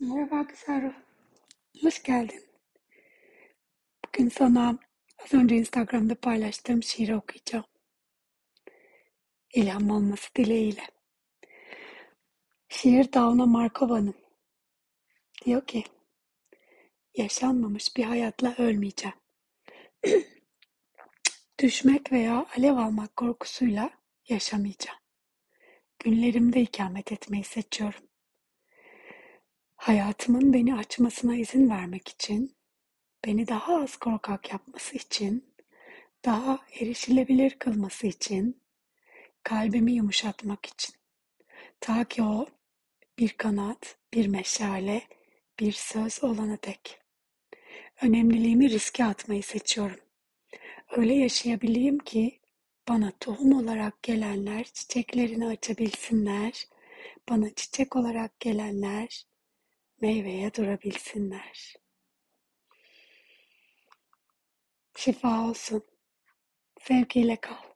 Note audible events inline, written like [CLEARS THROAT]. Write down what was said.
Merhaba güzel. Hoş geldin. Bugün sana az önce Instagram'da paylaştığım şiiri okuyacağım. İlham olması dileğiyle. Şiir Davna Markova'nın. Diyor ki, yaşanmamış bir hayatla ölmeyeceğim. [CLEARS THROAT] Düşmek veya alev almak korkusuyla yaşamayacağım. Günlerimde ikamet etmeyi seçiyorum. Hayatımın beni açmasına izin vermek için, beni daha az korkak yapması için, daha erişilebilir kılması için, kalbimi yumuşatmak için. Ta ki o bir kanat, bir meşale, bir söz olana dek. Önemliliğimi riske atmayı seçiyorum. Öyle yaşayabileyim ki bana tohum olarak gelenler çiçeklerini açabilsinler, bana çiçek olarak gelenler meyveye durabilsinler. Şifa olsun. Sevgiyle kal.